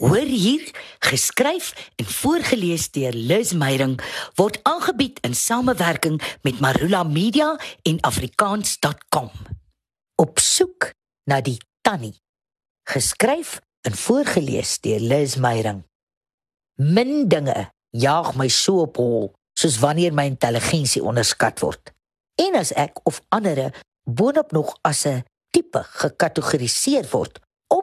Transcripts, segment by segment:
Hoor hier, geskryf en voorgeles deur Liz Meyering word aangebied in samewerking met Marula Media en afrikaans.com. Op soek na die tannie. Geskryf en voorgeles deur Liz Meyering. Min dinge jaag my so op hol soos wanneer my intelligensie onderskat word. En as ek of ander boonop nog as 'n tipe gekategoriseer word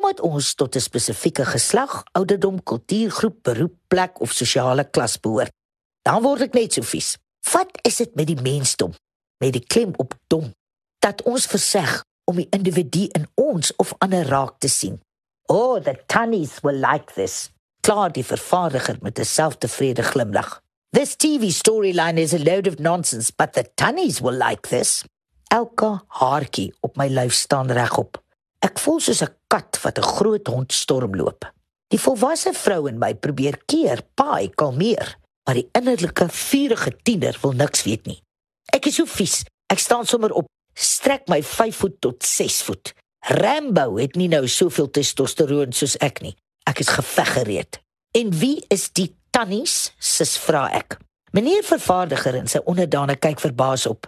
omdat ons tot 'n spesifieke geslag, ouderdom, kultuurgroep, beroep, plek of sosiale klas behoort. Dan word ek net so vies. Wat is dit met die mensdom? Met die klem op dom dat ons verseg om die individu in ons of ander raak te sien. Oh, the tunnies were like this. Klaar die vervaardiger met 'n selftevrede glimlag. This TV storyline is a load of nonsense, but the tunnies were like this. Elke haartjie op my lyf staan regop. Ek voel soos 'n kat wat 'n groot hond stormloop. Die volwasse vrou in my probeer keer, paai, kalmeer, maar die innerlike vurige tiener wil niks weet nie. Ek is so vies. Ek staan sommer op, strek my 5 voet tot 6 voet. Rambo het nie nou soveel testosteron soos ek nie. Ek is geveggereed. En wie is die tannies? sis vra ek. Meneer vervaardiger en sy onderdane kyk verbaas op.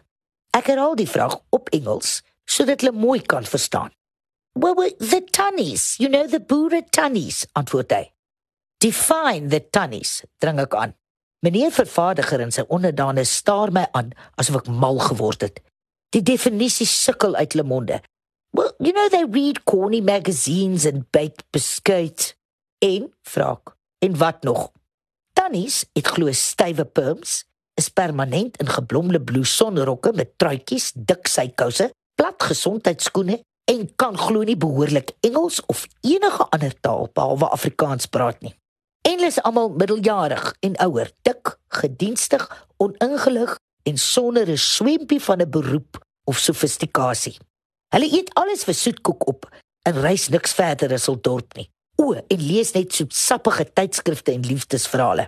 Ek herhaal die vraag op Engels sodat hulle mooi kan verstaan. Well, well, the tunnies, you know the boere tunnies, antwoord hy. Define the tunnies, dring ek aan. Meneer vervaardiger en sy onderdane staar my aan asof ek mal geword het. Die definisie sukkel uit hulle monde. Well, you know they read corny magazines and bake biscuits. En vraag, en wat nog? Tunnies het glo stywe perms, is permanent in geblomde blou sonrokke met truitjies, dik sykouse, plat gesondheidskoene en kan glo nie behoorlik Engels of enige ander taal behalwe Afrikaans praat nie. En hulle is almal middeljarig en ouer, dik, gedienstig, oningelig en sonder 'n swempie van 'n beroep of sofistikasie. Hulle eet alles vir soetkoek op en reis niks verder as hul dorp nie. O, en lees net soetsappige tydskrifte en liefdesverhale.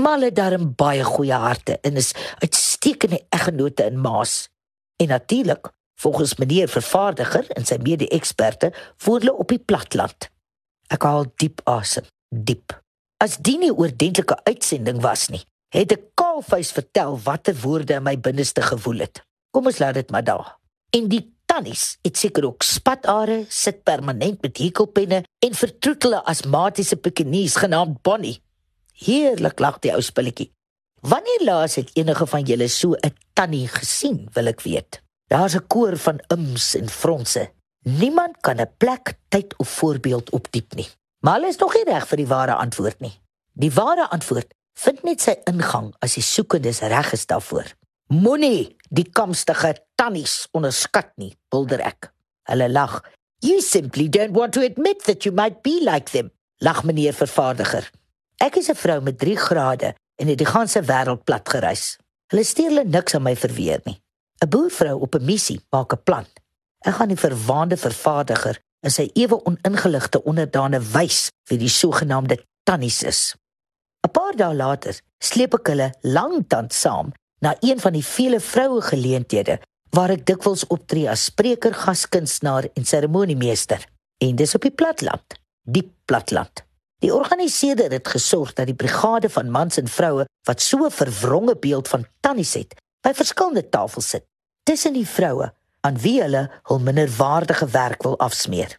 Malle daarin baie goeie harte en is uitstekende eggenote in Maas. En natuurlik Volgens meneer vervaardiger en sy mede-eksperte woon hulle op die platland. Ek haal diep asem, diep. As dit nie oordentlike uitsending was nie, het ek kaalvuis vertel watter woorde in my binneste gewoel het. Kom ons laat dit maar daar. En die tannies het seker ook spatare, sit permanent met hekelpenne en vertroetelde asmatiese pikenies genaamd Bonnie. Heerlik lag die ou spulletjie. Wanneer laas het enige van julle so 'n tannie gesien, wil ek weet. Daar's 'n koor van ums en fronse. Niemand kan 'n plek, tyd of voorbeeld opdiep nie. Maar hulle is nog nie reg vir die ware antwoord nie. Die ware antwoord vind net sy ingang as die soekendes reg is daarvoor. Moenie die kamstige tannies onderskat nie, bulder ek. Hulle lag. You simply don't want to admit that you might be like them, lag meneer vervaardiger. Ek is 'n vrou met 3 grade en het die ganse wêreld plat gereis. Hulle steur hulle niks aan my verweer nie. 'n Boervrou op 'n missie maak 'n plan. Ek gaan die verwaande vervaardiger en sy ewe oningeligte onderdane wys wie die sogenaamde tannies is. 'n Paar dae later sleep ek hulle langtand saam na een van die vele vroue geleenthede waar ek dikwels optree as spreker, gaskunstenaar en seremoniemeester. En dis op die platland, diep platland. Die organiseerder het gesorg dat die brigade van mans en vroue wat so 'n verwronge beeld van tannies het, by verskillende tafels sit tussen die vroue aan wie hulle hul minderwaardige werk wil afsmeer.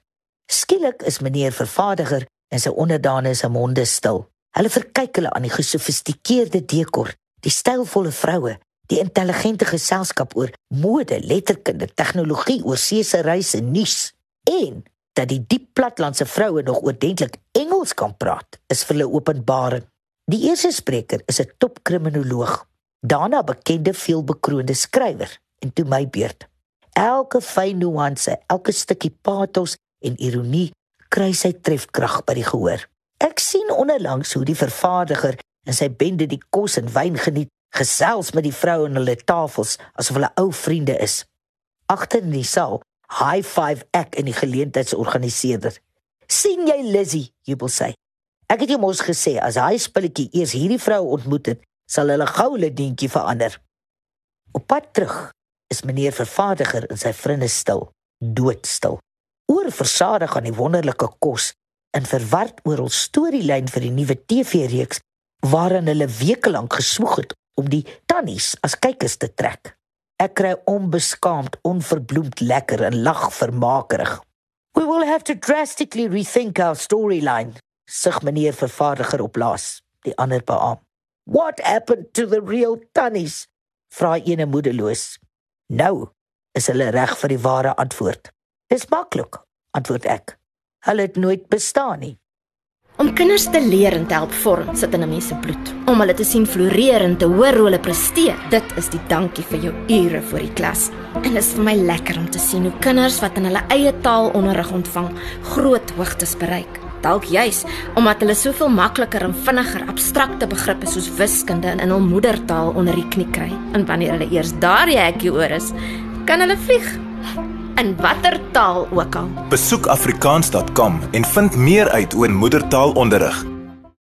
Skielik is meneer vervaardiger en sy onderdane se monde stil. Hulle verkyk hulle aan die gesofistikeerde dekor, die stylvolle vroue, die intelligente geselskap oor mode, letterkunde, tegnologie, oorsese reise, nuus en dat die diep platlandse vroue nog oordentlik Engels kan praat, is vir hulle openbaring. Die eerste spreker is 'n topkriminoloog, daarna bekende veelbekroonde skrywer en toe my beurt. Elke fyn nuance, elke stukkie pathos en ironie kry sy trefkrag by die gehoor. Ek sien onderlangs hoe die vervaardiger en sy bende die kos en wyn geniet, gesels met die vroue aan hulle tafels asof hulle ou vriende is. Agter in die saal, high five ek in die geleentheidsorganiseerder. "Sien jy Lizzie?" jubel sy. "Ek het jou mos gesê as hy spulletjie eers hierdie vrou ontmoet het, sal hulle gou hulle dientjie verander." Op pad terug is meneer vervaardiger en sy vriende stil, doodstil. Oor versadig aan die wonderlike kos in verward oor hul storielyn vir die nuwe TV-reeks waarin hulle weke lank geswoeg het om die tannies as kykers te trek. Ek kry onbeskaamd, onverbloemd lekker en lag vermakerig. We will have to drastically rethink our storyline, sug meneer vervaardiger op laas, die ander beam. What happened to the real tannies? vra ene moedeloos. Nou is hulle reg vir die ware antwoord. Dis maklik, antwoord ek. Hulle het nooit bestaan nie. Om kinders te leer en te help vorm sit in 'n mens se bloed. Om hulle te sien floreer en te hoor hoe hulle presteer, dit is die dankie vir jou ure voor die klas. En dit is vir my lekker om te sien hoe kinders wat in hulle eie taal onderrig ontvang, groot hoogtes bereik. Dalk juis omdat hulle soveel makliker en vinniger abstrakte begrippe soos wiskunde in hul moedertaal onder die knie kry. En wanneer hulle eers daar die hekkie oor is, kan hulle vlieg in watter taal ook al. Besoek afrikaans.com en vind meer uit oor moedertaalonderrig.